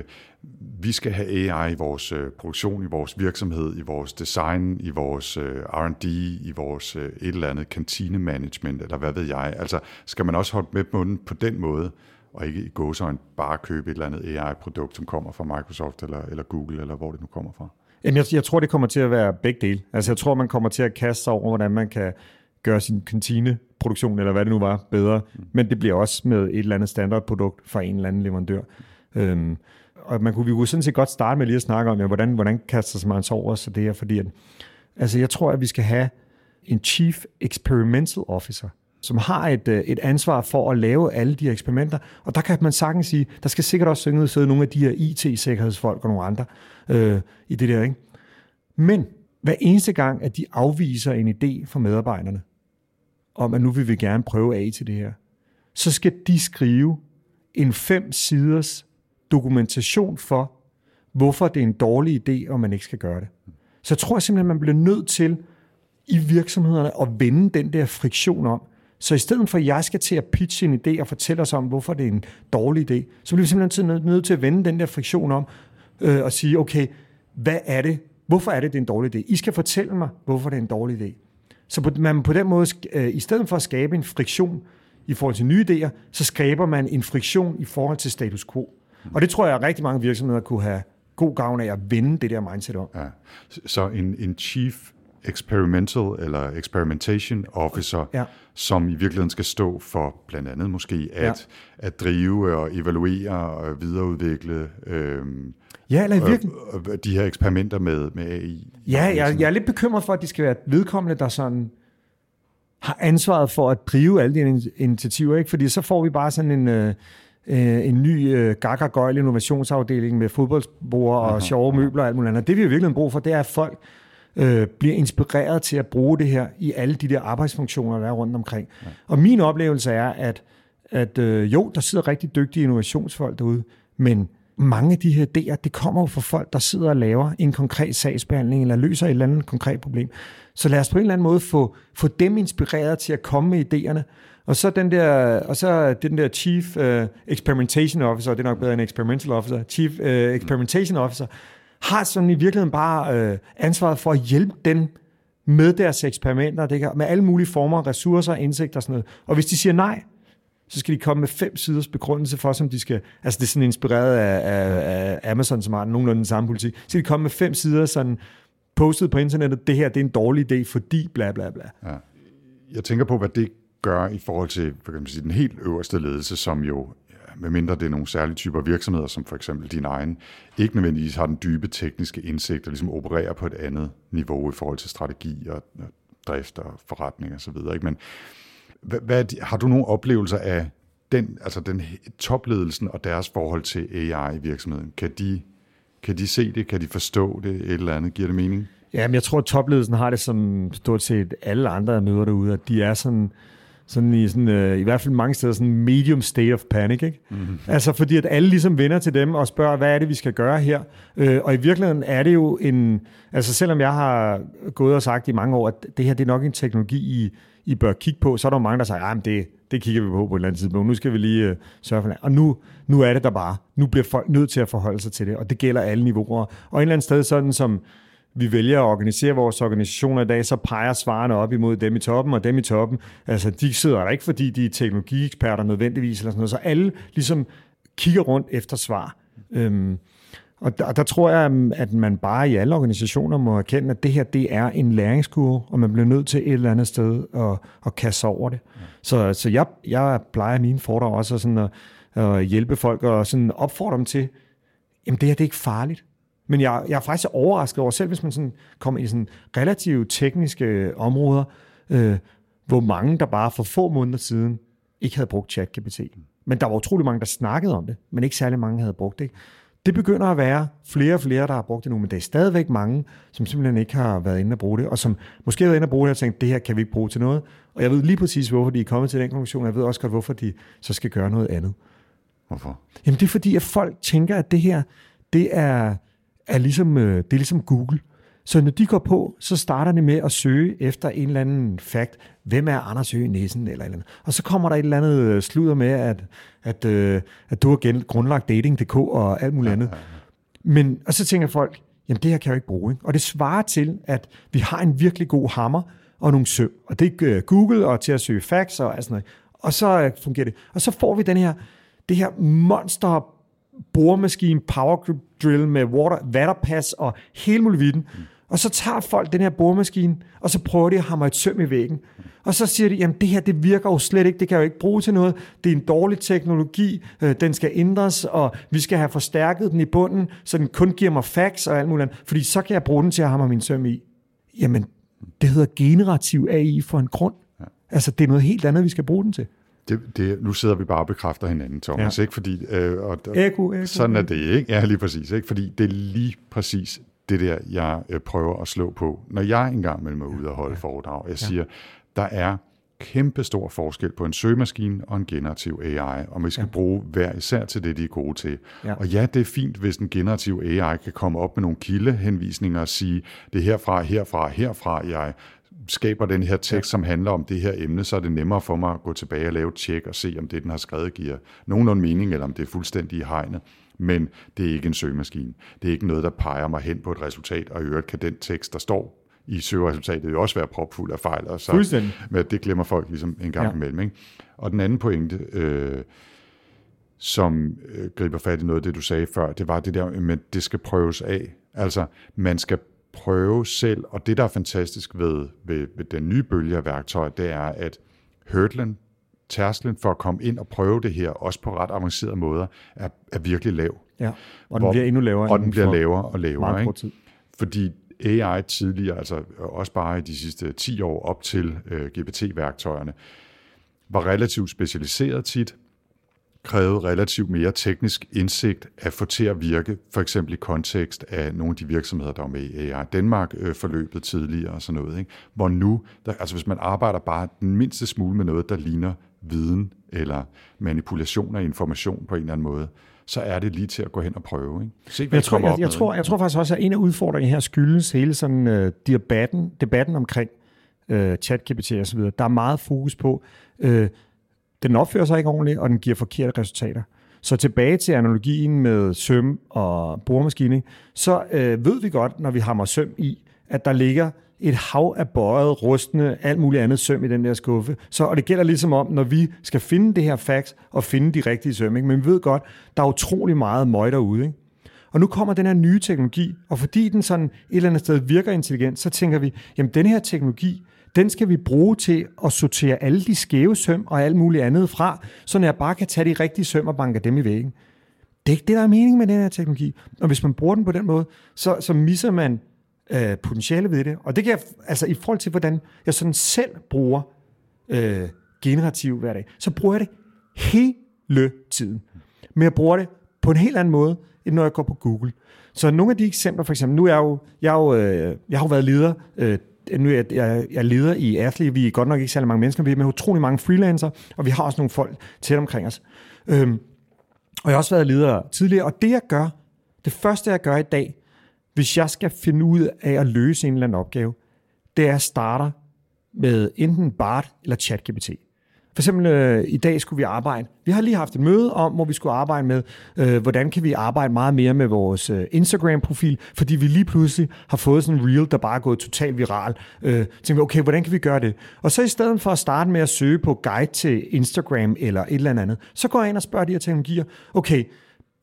vi skal have AI i vores uh, produktion, i vores virksomhed, i vores design, i vores uh, R&D, i vores uh, et eller andet kantinemanagement, eller hvad ved jeg. Altså, skal man også holde med på den på den måde, og ikke i gåsøjne bare købe et eller andet AI-produkt, som kommer fra Microsoft eller, eller Google, eller hvor det nu kommer fra. Jamen, jeg, jeg tror, det kommer til at være begge dele. Altså, jeg tror, man kommer til at kaste sig over, hvordan man kan gøre sin kantineproduktion, eller hvad det nu var, bedre. Men det bliver også med et eller andet standardprodukt fra en eller anden leverandør. Øhm, og man kunne, vi kunne sådan set godt starte med lige at snakke om, ja, hvordan, hvordan kaster man sig over så det her, fordi at, altså, jeg tror, at vi skal have en Chief Experimental Officer, som har et, øh, et ansvar for at lave alle de her eksperimenter. Og der kan man sagtens sige, der skal sikkert også synge sidde nogle af de her IT-sikkerhedsfolk og nogle andre øh, i det der. Ikke? Men hver eneste gang, at de afviser en idé fra medarbejderne, om at nu vil vi gerne prøve af til det her, så skal de skrive en fem siders dokumentation for, hvorfor det er en dårlig idé, og man ikke skal gøre det. Så jeg tror simpelthen, man bliver nødt til i virksomhederne at vende den der friktion om. Så i stedet for, at jeg skal til at pitche en idé og fortælle os om, hvorfor det er en dårlig idé, så bliver vi simpelthen nødt- nødt til at vende den der friktion om øh, og sige, okay, hvad er det? Hvorfor er det, det er en dårlig idé? I skal fortælle mig, hvorfor det er en dårlig idé. Så på, man på den måde, øh, i stedet for at skabe en friktion i forhold til nye idéer, så skaber man en friktion i forhold til status quo. Og det tror jeg, at rigtig mange virksomheder kunne have god gavn af at vende det der mindset om. Ja. Så en, en chief experimental eller experimentation officer, Ja. som i virkeligheden skal stå for blandt andet måske at, Ja. at drive og evaluere og videreudvikle øhm, Ja, eller i virkeligheden, øh, øh, de her eksperimenter med, med AI. Ja, jeg, jeg er lidt bekymret for, at det skal være vedkommende, der sådan har ansvaret for at drive alle de initiativer, ikke? Fordi så får vi bare sådan en, øh, øh, en ny øh, gakkagøjl innovationsafdeling med fodboldsbord og sjove møbler og alt muligt andet. Det vi i virkeligheden brug for, det er, at folk øh, bliver inspireret til at bruge det her i alle de der arbejdsfunktioner, der er rundt omkring. Ja. Og min oplevelse er, at, at øh, jo, der sidder rigtig dygtige innovationsfolk derude, men mange af de her idéer, det kommer jo fra folk, der sidder og laver en konkret sagsbehandling, eller løser et eller andet konkret problem. Så lad os på en eller anden måde få, få dem inspireret til at komme med idéerne, og så den der, og så den der Chief uh, Experimentation Officer, det er nok bedre end Experimental Officer, Chief uh, Experimentation Officer, har sådan i virkeligheden bare uh, ansvaret for at hjælpe dem med deres eksperimenter, det kan, med alle mulige former, ressourcer, indsigter og sådan noget. Og hvis de siger nej, så skal de komme med fem siders begrundelse for, som de skal, altså det er sådan inspireret af, af, af Amazon, som har nogenlunde den samme politik, så skal de komme med fem sider sådan postet på internettet, det her det er en dårlig idé, fordi bla bla bla. Ja. Jeg tænker på, hvad det gøre i forhold til for eksempel, sige, den helt øverste ledelse, som jo, medmindre det er nogle særlige typer virksomheder, som for eksempel din egen, ikke nødvendigvis har den dybe tekniske indsigt og ligesom opererer på et andet niveau i forhold til strategi og, og drift og forretning og så videre. Ikke? Men hvad, hvad, har du nogle oplevelser af den, altså den topledelsen og deres forhold til AI i virksomheden? Kan de, kan de se det? Kan de forstå det? Et eller andet? Giver det mening? Ja, men jeg tror, at topledelsen har det som stort set alle andre, der møder derude, at de er sådan, sådan i, sådan, øh, i hvert fald mange steder sådan medium state of panic. Ikke? Mm-hmm. Altså fordi at alle ligesom vender til dem og spørger, hvad er det, vi skal gøre her? Øh, og i virkeligheden er det jo en... Altså selvom jeg har gået og sagt i mange år, at det her det er nok en teknologi, I, I bør kigge på, så er der jo mange, der siger, at det, det kigger vi på på et eller andet tidspunkt. Nu skal vi lige øh, sørge for det. Og nu, nu er det der bare. Nu bliver folk nødt til at forholde sig til det, og det gælder alle niveauer. Og et eller andet sted sådan som vi vælger at organisere vores organisationer i dag, så peger svarene op imod dem i toppen, og dem i toppen, altså de sidder der ikke, fordi de er teknologieksperter nødvendigvis, eller sådan noget, så alle ligesom kigger rundt efter svar. Øhm, og der, der tror jeg, mm, at man bare i alle organisationer må erkende, at det her det er en læringskurve, og man bliver nødt til et eller andet sted at, at kaste sig over det. Ja. Så, så jeg, jeg plejer mine fordrag også sådan at, at hjælpe folk og sådan opfordre dem til, jamen det her det er ikke farligt. Men jeg, jeg er faktisk overrasket over, selv hvis man sådan kommer i sådan relativt tekniske områder, øh, hvor mange, der bare for få måneder siden ikke havde brugt ChatGPT. Men der var utrolig mange, der snakkede om det, men ikke særlig mange havde brugt det. Det begynder at være flere og flere, der har brugt det nu, men der er stadigvæk mange, som simpelthen ikke har været inde og bruge det, og som måske har været inde og bruge det og tænkt, det her kan vi ikke bruge til noget. Og jeg ved lige præcis, hvorfor de er kommet til den konklusion, jeg ved også godt, hvorfor de så skal gøre noget andet. Hvorfor? Jamen det er fordi, at folk tænker, at det her, det er, er ligesom, øh, det er ligesom Google. Så når de går på, så starter de med at søge efter en eller anden fakt. Hvem er Anders Øge Nissen? Eller, eller andet. Og så kommer der et eller andet øh, sludder med, at, at, øh, at du har grundlagt dating.dk og alt muligt andet. Men, og så tænker folk, jamen det her kan jeg jo ikke bruge. Ikke? Og det svarer til, at vi har en virkelig god hammer og nogle søm. Og det er øh, Google og til at søge facts og sådan noget. Og så fungerer det. Og så får vi den her, det her monster boremaskine, power drill med water, vatterpass og hele muligheden. Og så tager folk den her boremaskine, og så prøver de at hamre et søm i væggen. Og så siger de, jamen det her, det virker jo slet ikke, det kan jeg jo ikke bruge til noget. Det er en dårlig teknologi, øh, den skal ændres, og vi skal have forstærket den i bunden, så den kun giver mig facts og alt muligt andet, fordi så kan jeg bruge den til at hamre min søm i. Jamen, det hedder generativ AI for en grund. Altså, det er noget helt andet, vi skal bruge den til. Det, det, nu sidder vi bare og bekræfter hinanden, Thomas, Ja. ikke? Fordi, øh, og, og, Eko, eko, sådan er det, ikke? Ja, lige præcis, ikke? Fordi det er lige præcis det der, jeg øh, prøver at slå på, når jeg engang mellem er ude og holde foredrag. Jeg siger, der er kæmpe stor forskel på en søgemaskine og en generativ AI, og vi skal ja. bruge hver især til det, de er gode til. Ja. Og ja, det er fint, hvis en generativ AI kan komme op med nogle kildehenvisninger og sige, det er herfra, herfra, herfra, jeg skaber den her tekst, ja. som handler om det her emne, så er det nemmere for mig at gå tilbage og lave et tjek og se, om det, den har skrevet, giver nogenlunde mening, eller om det er fuldstændig i hegnet. Men det er ikke en søgemaskine. Det er ikke noget, der peger mig hen på et resultat, og i øvrigt kan den tekst, der står i søgeresultatet, jo også være propfuld af fejl. Og så, Fuldstændig. Men det glemmer folk ligesom en gang Ja. imellem. Ikke? Og den anden pointe, øh, som øh, griber fat i noget af det, du sagde før, det var det der at det skal prøves af. Altså, man skal prøve selv, og det, der er fantastisk ved, ved, ved den nye bølge af værktøjer, det er, at hurdlen, tærsklen for at komme ind og prøve det her, også på ret avancerede måder, er, er virkelig lav. Ja. Og den bliver endnu lavere. Og den bliver lavere og lavere. Ikke? tid. Fordi AI tidligere, altså også bare i de sidste 10 år op til øh, GPT-værktøjerne, var relativt specialiseret tit, krævede relativt mere teknisk indsigt at få til at virke, for eksempel i kontekst af nogle af de virksomheder, der var med i AI Danmark-forløbet tidligere og sådan noget. Ikke? Hvor nu, der, altså hvis man arbejder bare den mindste smule med noget, der ligner viden eller manipulation af information på en eller anden måde, så er det lige til at gå hen og prøve. Ikke? Se, hvad Jeg tror, jeg, jeg, med, tror, jeg tror faktisk også, at en af udfordringerne her skyldes hele sådan uh, debatten, debatten omkring uh, chat-GPT og så videre. Der er meget fokus på, uh, den opfører sig ikke ordentligt, og den giver forkerte resultater. Så tilbage til analogien med søm og boremaskine, så øh, ved vi godt, når vi hammer søm i, at der ligger et hav af bøjet, rustne, alt muligt andet søm i den der skuffe. Så, og det gælder ligesom om, når vi skal finde det her fax og finde de rigtige søm. Ikke? Men vi ved godt, der er utrolig meget møg derude. Ikke? Og nu kommer den her nye teknologi, og fordi den sådan et eller andet sted virker intelligent, så tænker vi, jamen den her teknologi, den skal vi bruge til at sortere alle de skæve søm og alt muligt andet fra, så jeg bare kan tage de rigtige søm og banke dem i væggen. Det er ikke det, der er meningen med den her teknologi. Og hvis man bruger den på den måde, så, så misser man øh, potentiale ved det. Og det kan jeg, altså i forhold til, hvordan jeg sådan selv bruger øh, generativ hver dag, så bruger jeg det hele tiden. Men jeg bruger det på en helt anden måde, end når jeg går på Google. Så nogle af de eksempler, for eksempel, nu er jeg jo, jeg er jo, øh, jeg har jo været leder, øh, nu er jeg, jeg, jeg leder i Athlete, vi er godt nok ikke særlig mange mennesker, vi er med utrolig mange freelancer, og vi har også nogle folk tæt omkring os. Øhm, og jeg har også været leder tidligere, og det jeg gør, det første jeg gør i dag, hvis jeg skal finde ud af at løse en eller anden opgave, det er, at jeg starter med enten BART eller ChatGPT. For eksempel øh, i dag skulle vi arbejde. Vi har lige haft et møde om, hvor vi skulle arbejde med, øh, hvordan kan vi arbejde meget mere med vores øh, Instagram-profil, fordi vi lige pludselig har fået sådan en reel, der bare er gået totalt viral. Øh, tænkte vi, okay, hvordan kan vi gøre det? Og så i stedet for at starte med at søge på guide til Instagram eller et eller andet, så går jeg ind og spørger de her teknologier, okay,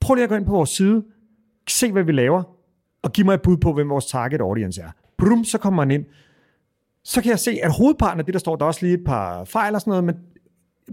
prøv lige at gå ind på vores side, se hvad vi laver, og giv mig et bud på, hvem vores target audience er. Brum, så kommer man ind. Så kan jeg se, at hovedparten af det, der står, der er også lige et par fejl og sådan noget, men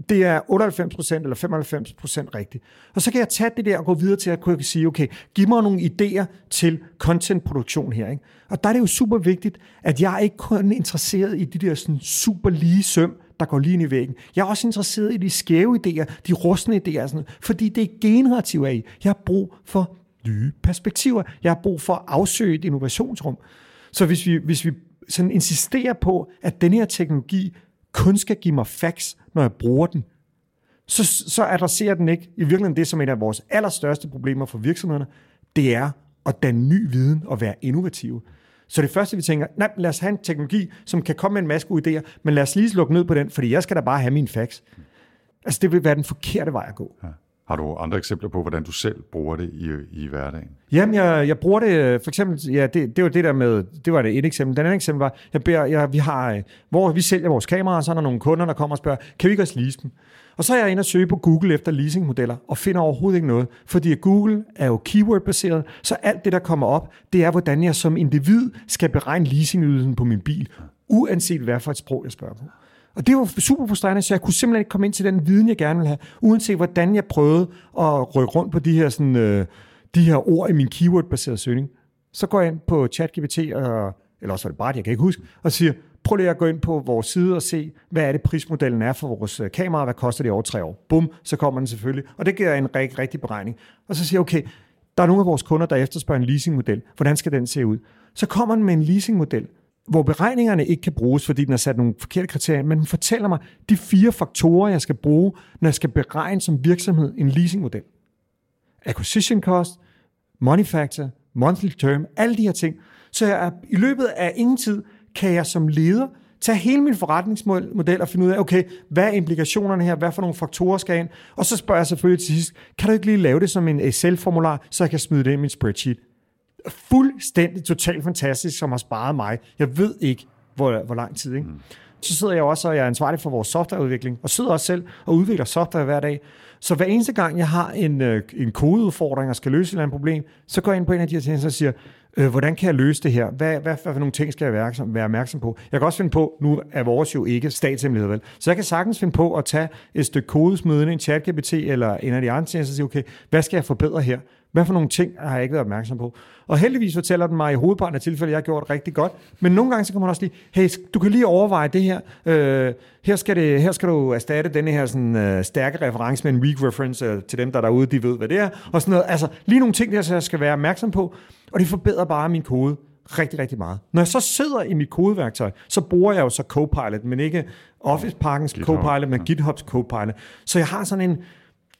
det er 98% eller 95% rigtigt. Og så kan jeg tage det der og gå videre til at kunne sige, okay, giv mig nogle idéer til contentproduktion her. Ikke? Og der er det jo super vigtigt, at jeg er ikke kun interesseret i de der sådan super lige søm, der går lige ind i væggen. Jeg er også interesseret i de skæve idéer, de rustne idéer, sådan fordi det er generativ af. Jeg har brug for nye perspektiver. Jeg har brug for at afsøge et innovationsrum. Så hvis vi, hvis vi sådan insisterer på, at den her teknologi kun skal give mig facts, når jeg bruger den, så, så adresserer den ikke i virkeligheden det, som er et af vores allerstørste problemer for virksomhederne, det er at danne ny viden og være innovative. Så det første, vi tænker, nej, lad os have en teknologi, som kan komme med en masse gode idéer, men lad os lige slukke ned på den, fordi jeg skal da bare have min fax. Altså, det vil være den forkerte vej at gå. Ja. Har du andre eksempler på, hvordan du selv bruger det i, i hverdagen? Jamen, jeg, jeg bruger det, øh, for eksempel, ja, det, det var det der med, det var det et eksempel. Den anden eksempel var, jeg beder, jeg, vi har, øh, hvor vi sælger vores kameraer, så er der nogle kunder, der kommer og spørger, kan vi ikke også lease dem? Og så er jeg inde og søge på Google efter leasingmodeller, og finder overhovedet ikke noget. Fordi Google er jo keyword-baseret, så alt det, der kommer op, det er, hvordan jeg som individ skal beregne leasingydelsen på min bil, uanset hvad for et sprog, jeg spørger på. Og det var super frustrerende, så jeg kunne simpelthen ikke komme ind til den viden, jeg gerne ville have, uanset hvordan jeg prøvede at rykke rundt på de her, sådan, øh, de her ord i min keyword-baserede søgning. Så går jeg ind på ChatGPT, og, eller også var det bare, jeg kan ikke huske, og siger, prøv lige at gå ind på vores side og se, hvad er det prismodellen er for vores øh, kamera, hvad koster det over tre år. Bum, så kommer den selvfølgelig. Og det giver en rigtig, rigtig beregning. Og så siger jeg, okay, der er nogle af vores kunder, der efterspørger en leasingmodel. Hvordan skal den se ud? Så kommer den med en leasingmodel, hvor beregningerne ikke kan bruges, fordi den har sat nogle forkerte kriterier, men den fortæller mig de fire faktorer, jeg skal bruge, når jeg skal beregne som virksomhed en leasingmodel. Acquisition cost, money factor, monthly term, alle de her ting. Så jeg, i løbet af ingen tid kan jeg som leder tage hele min forretningsmodel og finde ud af, okay, hvad er implikationerne her, hvad for nogle faktorer skal ind, og så spørger jeg selvfølgelig til sidst, kan du ikke lige lave det som en Excel-formular, så jeg kan smide det i min spreadsheet fuldstændig totalt fantastisk, som har sparet mig. Jeg ved ikke, hvor, hvor lang tid. Ikke? Mm. Så sidder jeg også, og jeg er ansvarlig for vores softwareudvikling, og sidder også selv og udvikler software hver dag. Så hver eneste gang, jeg har en, øh, en kodeudfordring og skal løse et eller andet problem, så går jeg ind på en af de her ting, og siger, øh, hvordan kan jeg løse det her? Hvad, hvad, hvad for nogle ting skal jeg være, være opmærksom på? Jeg kan også finde på, nu er vores jo ikke statshemmelighed, vel? Så jeg kan sagtens finde på at tage et stykke kode, ind i en chat-GPT eller en af de andre ting, og sige, okay, hvad skal jeg forbedre her? Hvad for nogle ting har jeg ikke været opmærksom på? Og heldigvis fortæller den mig i hovedparten af tilfælde, at jeg har gjort rigtig godt. Men nogle gange så kan man også lige, hey, du kan lige overveje det her. Øh, her, skal det, her skal du erstatte denne her sådan, øh, stærke reference med en weak reference øh, til dem, der er derude, de ved, hvad det er. Og sådan noget. Altså lige nogle ting, der så jeg skal være opmærksom på. Og det forbedrer bare min kode rigtig, rigtig meget. Når jeg så sidder i mit kodeværktøj, så bruger jeg jo så Copilot, men ikke Office-pakkens Copilot, men GitHubs Copilot. Så jeg har sådan en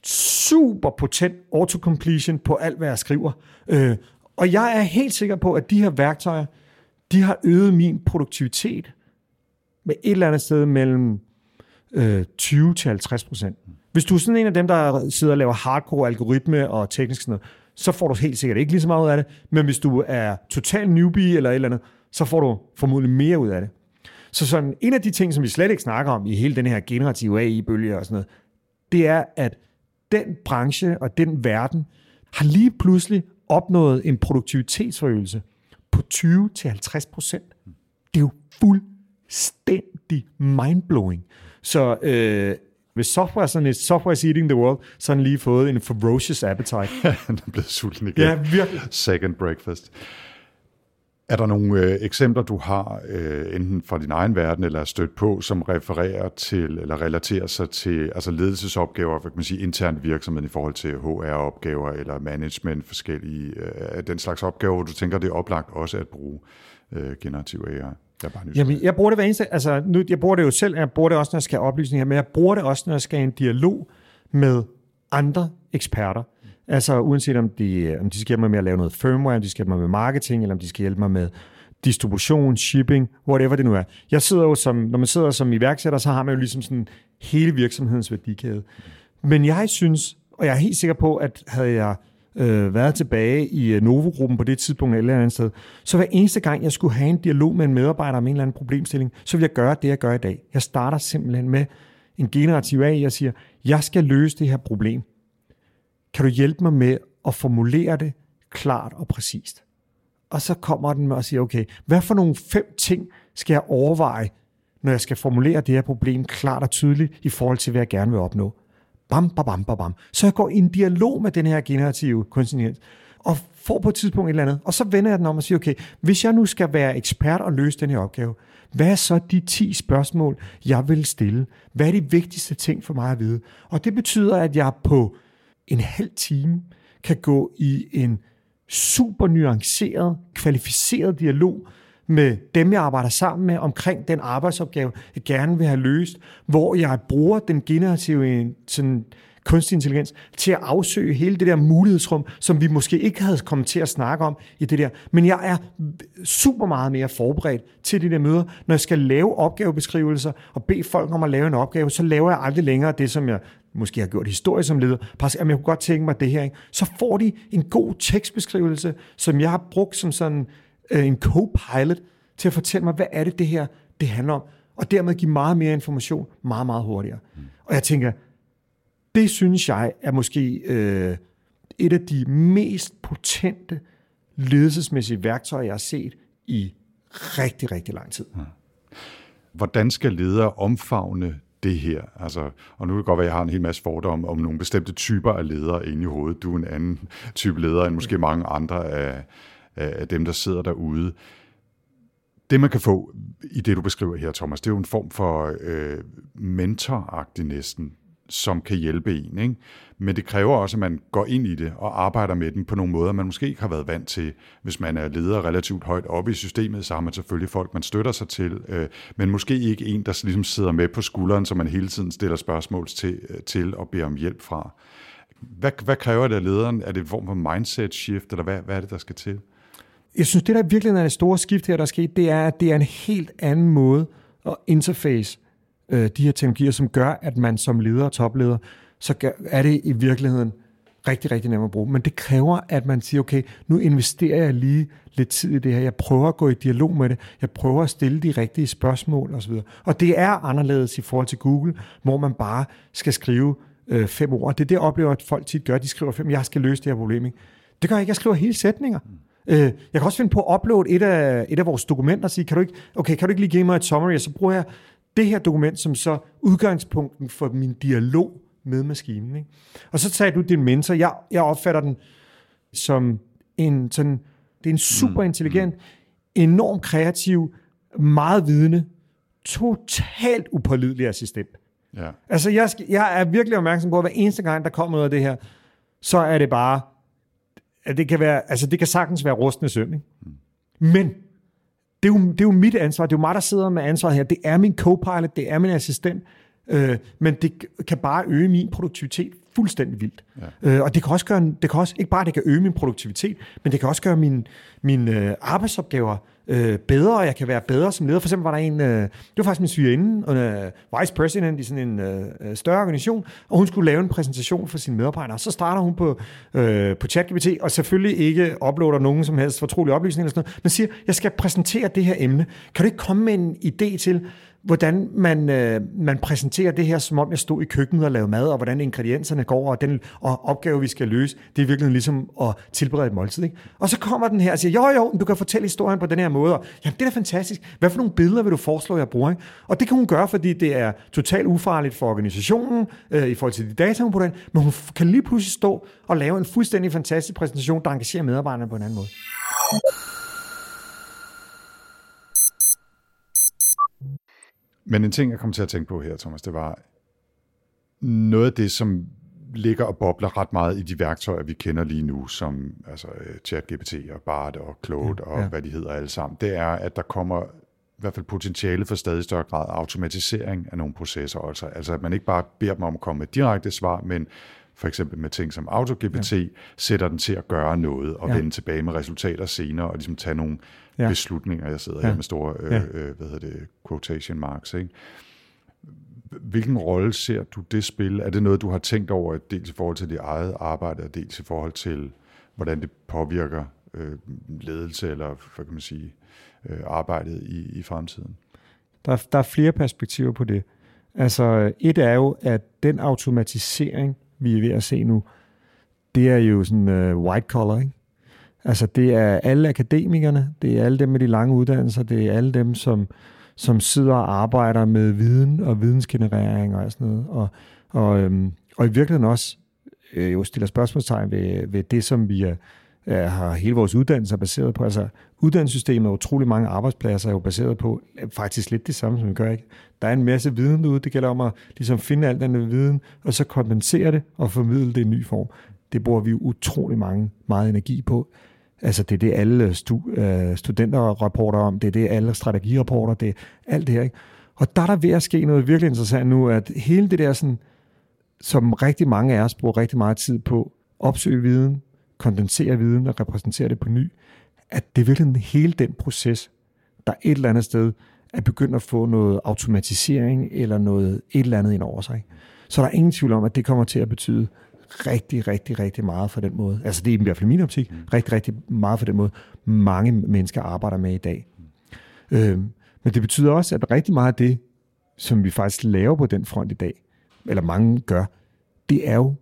super potent autocompletion på alt, hvad jeg skriver. Øh, og jeg er helt sikker på, at de her værktøjer, de har øget min produktivitet med et eller andet sted mellem øh, 20 til 50 procent. Hvis du er sådan en af dem, der sidder og laver hardcore algoritme og teknisk sådan noget, så får du helt sikkert ikke lige så meget ud af det. Men hvis du er total newbie eller et eller andet, så får du formodentlig mere ud af det. Så sådan, en af de ting, som vi slet ikke snakker om i hele den her generative AI-bølge og sådan noget, det er, at den branche og den verden har lige pludselig opnået en produktivitetsforøgelse på 20-50 procent. Det er jo fuldstændig mindblowing. Så øh, hvis software, sådan et software is eating the world, så har den lige fået en ferocious appetite. Han er blevet sulten igen. Ja, virkelig. Second breakfast. Er der nogle øh, eksempler, du har, øh, enten fra din egen verden eller er stødt på, som refererer til eller relaterer sig til altså ledelsesopgaver, hvad kan man sige, internt virksomhed i forhold til HR-opgaver eller management, forskellige øh, den slags opgaver, hvor du tænker, det er oplagt også at bruge øh, generativ AI? Jeg, bare. Jamen, jeg bruger det hver eneste, altså nu, jeg bruger det jo selv, jeg bruger det også, når jeg skal have oplysninger, men jeg bruger det også, når jeg skal have en dialog med andre eksperter. Altså uanset om de, om de skal hjælpe mig med at lave noget firmware, om de skal hjælpe mig med marketing, eller om de skal hjælpe mig med distribution, shipping, whatever det nu er. Jeg sidder jo som, når man sidder som iværksætter, så har man jo ligesom sådan hele virksomhedens værdikæde. Men jeg synes, og jeg er helt sikker på, at havde jeg øh, været tilbage i øh, Novo-gruppen på det tidspunkt eller et andet sted, så hver eneste gang, jeg skulle have en dialog med en medarbejder om en eller anden problemstilling, så vil jeg gøre det, jeg gør i dag. Jeg starter simpelthen med en generativ AI, jeg siger, jeg skal løse det her problem. Kan du hjælpe mig med at formulere det klart og præcist? Og så kommer den med og siger, okay, hvad for nogle fem ting skal jeg overveje, når jeg skal formulere det her problem klart og tydeligt i forhold til, hvad jeg gerne vil opnå? Bam, bam, bam, bam, bam. Så jeg går i en dialog med den her generative kunstig intelligens, og får på et tidspunkt et eller andet. Og så vender jeg den om og siger, okay, hvis jeg nu skal være ekspert og løse den her opgave, hvad er så de 10 spørgsmål, jeg vil stille? Hvad er de vigtigste ting for mig at vide? Og det betyder, at jeg på en halv time kan gå i en super nuanceret, kvalificeret dialog med dem, jeg arbejder sammen med omkring den arbejdsopgave, jeg gerne vil have løst, hvor jeg bruger den generative øh, sådan, kunstig intelligens til at afsøge hele det der mulighedsrum, som vi måske ikke havde kommet til at snakke om i det der. Men jeg er super meget mere forberedt til de der møder. Når jeg skal lave opgavebeskrivelser og bede folk om at lave en opgave, så laver jeg aldrig længere det, som jeg måske har gjort historie som leder. Pas, jamen, jeg kunne godt tænke mig det her. Ikke? Så får de en god tekstbeskrivelse, som jeg har brugt som sådan øh, en co-pilot til at fortælle mig, hvad er det, det her det handler om. Og dermed give meget mere information meget, meget hurtigere. Mm. Og jeg tænker, det synes jeg er måske øh, et af de mest potente ledelsesmæssige værktøjer, jeg har set i rigtig, rigtig lang tid. Hvordan skal ledere omfavne det her? Altså, og nu kan det godt være, at jeg har en hel masse fordomme om nogle bestemte typer af ledere inde i hovedet. Du er en anden type leder end måske mange andre af, af dem, der sidder derude. Det, man kan få i det, du beskriver her, Thomas, det er jo en form for øh, mentoragtig næsten som kan hjælpe en. Ikke? Men det kræver også, at man går ind i det og arbejder med den på nogle måder, man måske ikke har været vant til. Hvis man er leder relativt højt oppe i systemet, så har man selvfølgelig folk, man støtter sig til, øh, men måske ikke en, der ligesom sidder med på skulderen, som man hele tiden stiller spørgsmål til, øh, til og beder om hjælp fra. Hvad, hvad kræver det af lederen? Er det en form for mindset shift, eller hvad, hvad er det, der skal til? Jeg synes, det der virkelig er det store skift her, der er sket, det er, at det er en helt anden måde at interface øh, de her teknologier, som gør, at man som leder og topleder, så gør, er det i virkeligheden rigtig, rigtig nemt at bruge. Men det kræver, at man siger, okay, nu investerer jeg lige lidt tid i det her. Jeg prøver at gå i dialog med det. Jeg prøver at stille de rigtige spørgsmål osv. Og det er anderledes i forhold til Google, hvor man bare skal skrive øh, fem ord. Det er det, jeg oplever, at folk tit gør. De skriver fem, jeg skal løse det her problem. Ikke? Det gør jeg ikke. Jeg skriver hele sætninger. Øh, jeg kan også finde på at uploade et af, et af vores dokumenter og sige, kan du, ikke, okay, kan du ikke lige give mig et summary, og så bruger jeg det her dokument som så udgangspunkten for min dialog med maskinen. Ikke? Og så sagde du din mentor, jeg, jeg opfatter den som en sådan, det er en super intelligent, enormt kreativ, meget vidende, totalt upålidelig assistent. Ja. Altså, jeg, jeg er virkelig opmærksom på, at hver eneste gang, der kommer noget af det her, så er det bare, at det kan være, altså det kan sagtens være rustende søm, ikke? Men det er, jo, det er jo mit ansvar. Det er jo mig, der sidder med ansvaret her. Det er min co-pilot, det er min assistent øh, men det kan bare øge min produktivitet fuldstændig vildt. Ja. Øh, og det kan også gøre, det kan også, ikke bare det kan øge min produktivitet, men det kan også gøre mine min, øh, arbejdsopgaver øh, bedre, og jeg kan være bedre som leder. For eksempel var der en, øh, det var faktisk min svigerinde, øh, vice president i sådan en øh, større organisation, og hun skulle lave en præsentation for sine medarbejdere. Så starter hun på, øh, på ChatGPT, og selvfølgelig ikke uploader nogen som helst fortrolige oplysninger eller sådan noget, men siger, jeg skal præsentere det her emne. Kan du ikke komme med en idé til, hvordan man, øh, man præsenterer det her, som om jeg stod i køkkenet og lavede mad, og hvordan ingredienserne går, og den og opgave, vi skal løse, det er virkelig ligesom at tilberede et måltid. Ikke? Og så kommer den her og siger, jo jo, du kan fortælle historien på den her måde. Og, Jamen, det er da fantastisk. Hvad for nogle billeder vil du foreslå, jeg bruger? Ikke? Og det kan hun gøre, fordi det er totalt ufarligt for organisationen, øh, i forhold til de data, hun bruger, men hun kan lige pludselig stå og lave en fuldstændig fantastisk præsentation, der engagerer medarbejderne på en anden måde. Men en ting, jeg kom til at tænke på her, Thomas, det var noget af det, som ligger og bobler ret meget i de værktøjer, vi kender lige nu, som altså, øh, ChatGPT og BART og Claude ja, og ja. hvad de hedder alle sammen, det er, at der kommer i hvert fald potentiale for stadig større grad automatisering af nogle processer. Altså, altså at man ikke bare beder dem om at komme med direkte svar, men for eksempel med ting som AutoGPT, ja. sætter den til at gøre noget og ja. vende tilbage med resultater senere og ligesom tage nogle ja. beslutninger. Jeg sidder ja. her med store øh, ja. øh, hvad hedder det, quotation marks. Ikke? Hvilken rolle ser du det spil? Er det noget, du har tænkt over, dels i forhold til dit eget arbejde, og dels i forhold til, hvordan det påvirker øh, ledelse, eller hvad kan man sige, øh, arbejdet i, i fremtiden? Der, der er flere perspektiver på det. Altså, et er jo, at den automatisering, vi er ved at se nu, det er jo sådan øh, white collar, ikke? Altså, det er alle akademikerne, det er alle dem med de lange uddannelser, det er alle dem, som, som sidder og arbejder med viden og vidensgenerering og sådan noget. Og, og, øhm, og i virkeligheden også øh, jo stiller spørgsmålstegn ved, ved det, som vi er, øh, Øh, har hele vores uddannelse baseret på. Altså, uddannelsessystemet og utrolig mange arbejdspladser er jo baseret på øh, faktisk lidt det samme, som vi gør. Ikke? Der er en masse viden derude. Det gælder om at ligesom finde al den viden, og så kompensere det og formidle det i en ny form. Det bruger vi utrolig mange, meget energi på. Altså det er det, alle stu, øh, studenter rapporter om, det er det, alle strategirapporter, det er alt det her. Ikke? Og der er der ved at ske noget virkelig interessant nu, at hele det der, sådan, som rigtig mange af os bruger rigtig meget tid på, opsøge viden, kondensere viden og repræsentere det på ny, at det er virkelig hele den proces, der et eller andet sted er begyndt at få noget automatisering eller noget et eller andet ind over sig. Så der er ingen tvivl om, at det kommer til at betyde rigtig, rigtig, rigtig meget for den måde. Altså det er i hvert fald min optik. Mm. Rigtig, rigtig meget for den måde, mange mennesker arbejder med i dag. Øhm, men det betyder også, at rigtig meget af det, som vi faktisk laver på den front i dag, eller mange gør, det er jo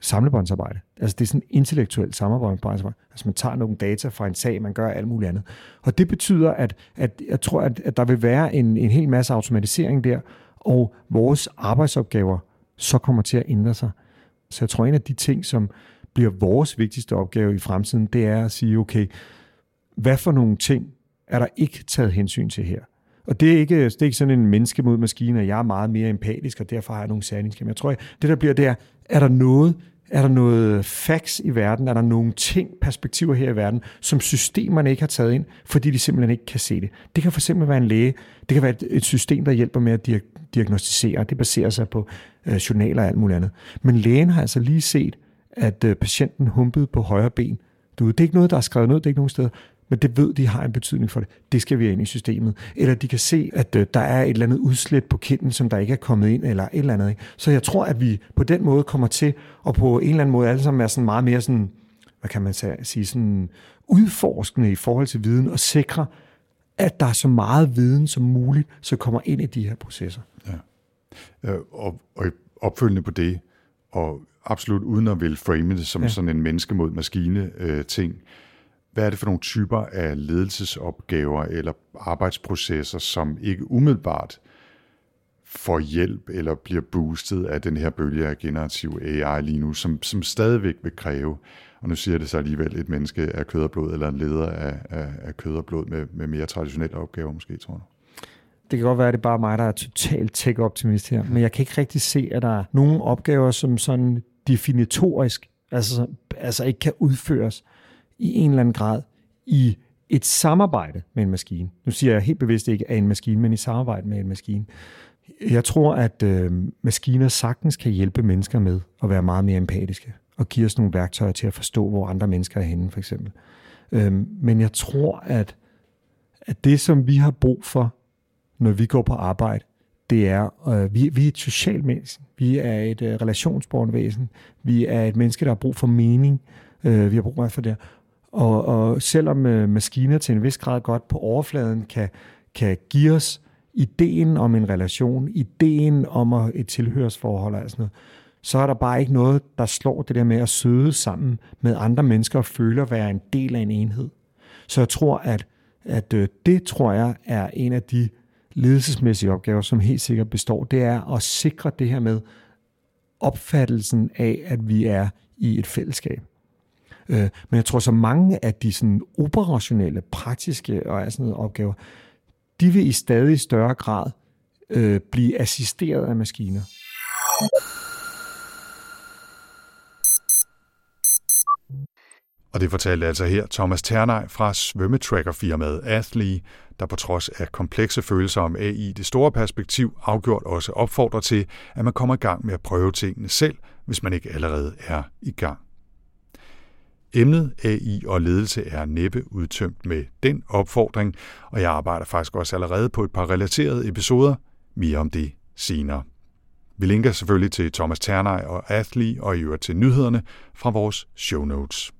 samlebåndsarbejde. Altså det er sådan intellektuelt samarbejde. Altså man tager nogle data fra en sag, man gør alt muligt andet. Og det betyder, at, at jeg tror, at, at der vil være en, en hel masse automatisering der, og vores arbejdsopgaver så kommer til at ændre sig. Så jeg tror, en af de ting, som bliver vores vigtigste opgave i fremtiden, det er at sige, okay, hvad for nogle ting er der ikke taget hensyn til her? Og det er ikke, det er ikke sådan en menneske mod maskine, at jeg er meget mere empatisk, og derfor har jeg nogle særlige jeg tror, det der bliver, det er, er der noget, er der noget facts i verden? Er der nogle ting, perspektiver her i verden, som systemerne ikke har taget ind, fordi de simpelthen ikke kan se det? Det kan fx være en læge. Det kan være et, system, der hjælper med at diagnostisere. Det baserer sig på øh, journaler og alt muligt andet. Men lægen har altså lige set, at øh, patienten humpede på højre ben. Du, det er ikke noget, der er skrevet ned, det er ikke nogen steder men det ved de har en betydning for det. Det skal vi ind i systemet. Eller de kan se, at øh, der er et eller andet udslæt på kinden, som der ikke er kommet ind, eller et eller andet. Ikke? Så jeg tror, at vi på den måde kommer til, og på en eller anden måde alle sammen er sådan meget mere sådan, hvad kan man sige, sådan udforskende i forhold til viden, og sikre, at der er så meget viden som muligt, så kommer ind i de her processer. Ja. Øh, og, og opfølgende på det, og absolut uden at vil frame det som ja. sådan en menneske mod maskine øh, ting, hvad er det for nogle typer af ledelsesopgaver eller arbejdsprocesser, som ikke umiddelbart får hjælp eller bliver boostet af den her bølge af generativ AI lige nu, som, som stadigvæk vil kræve, og nu siger det så alligevel, et menneske af kød og blod, eller en leder af, af, af kød og blod med, med mere traditionelle opgaver måske, tror jeg. Det kan godt være, at det er bare mig, der er totalt tech-optimist her, men jeg kan ikke rigtig se, at der er nogle opgaver, som sådan definitorisk, altså, altså ikke kan udføres i en eller anden grad i et samarbejde med en maskine. Nu siger jeg helt bevidst ikke af en maskine, men i samarbejde med en maskine. Jeg tror, at øh, maskiner sagtens kan hjælpe mennesker med at være meget mere empatiske og give os nogle værktøjer til at forstå, hvor andre mennesker er henne, for eksempel. Øh, men jeg tror, at, at det, som vi har brug for, når vi går på arbejde, det er, øh, vi, vi er et socialt væsen. Vi er et øh, relationsborgende væsen. Vi er et menneske, der har brug for mening. Øh, vi har brug for det. Og, og selvom øh, maskiner til en vis grad godt på overfladen kan, kan give os ideen om en relation, ideen om et tilhørsforhold og sådan noget, så er der bare ikke noget, der slår det der med at søde sammen med andre mennesker og føle at være en del af en enhed. Så jeg tror, at, at øh, det tror jeg er en af de ledelsesmæssige opgaver, som helt sikkert består. Det er at sikre det her med opfattelsen af, at vi er i et fællesskab. Øh, men jeg tror, så mange af de sådan operationelle, praktiske og sådan noget opgaver, de vil i stadig større grad øh, blive assisteret af maskiner. Og det fortalte altså her Thomas Ternej fra svømmetrackerfirmaet Athlee, der på trods af komplekse følelser om AI i det store perspektiv afgjort også opfordrer til, at man kommer i gang med at prøve tingene selv, hvis man ikke allerede er i gang. Emnet AI og ledelse er næppe udtømt med den opfordring, og jeg arbejder faktisk også allerede på et par relaterede episoder. Mere om det senere. Vi linker selvfølgelig til Thomas Ternej og Athley og i øvrigt til nyhederne fra vores show notes.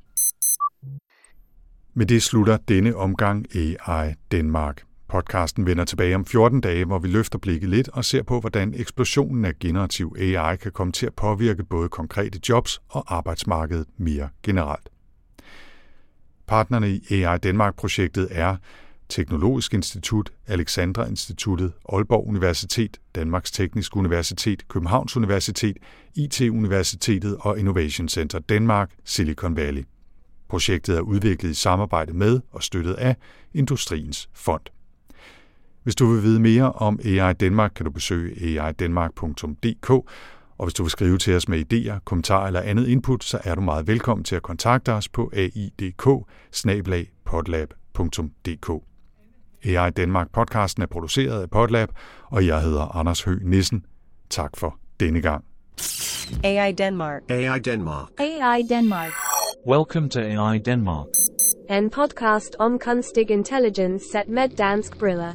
Med det slutter denne omgang AI Danmark. Podcasten vender tilbage om 14 dage, hvor vi løfter blikket lidt og ser på, hvordan eksplosionen af generativ AI kan komme til at påvirke både konkrete jobs og arbejdsmarkedet mere generelt. Partnerne i AI Danmark-projektet er Teknologisk Institut, Alexandra Instituttet, Aalborg Universitet, Danmarks Tekniske Universitet, Københavns Universitet, IT-universitetet og Innovation Center Danmark, Silicon Valley. Projektet er udviklet i samarbejde med og støttet af Industriens Fond. Hvis du vil vide mere om AI Danmark, kan du besøge aidanmark.dk, og hvis du vil skrive til os med idéer, kommentarer eller andet input, så er du meget velkommen til at kontakte os på aidk AI Danmark podcasten er produceret af Podlab, og jeg hedder Anders Høgh Nissen. Tak for denne gang. AI Denmark. AI Denmark. AI Denmark. Welcome to AI Denmark. En podcast om kunstig intelligens set med dansk briller.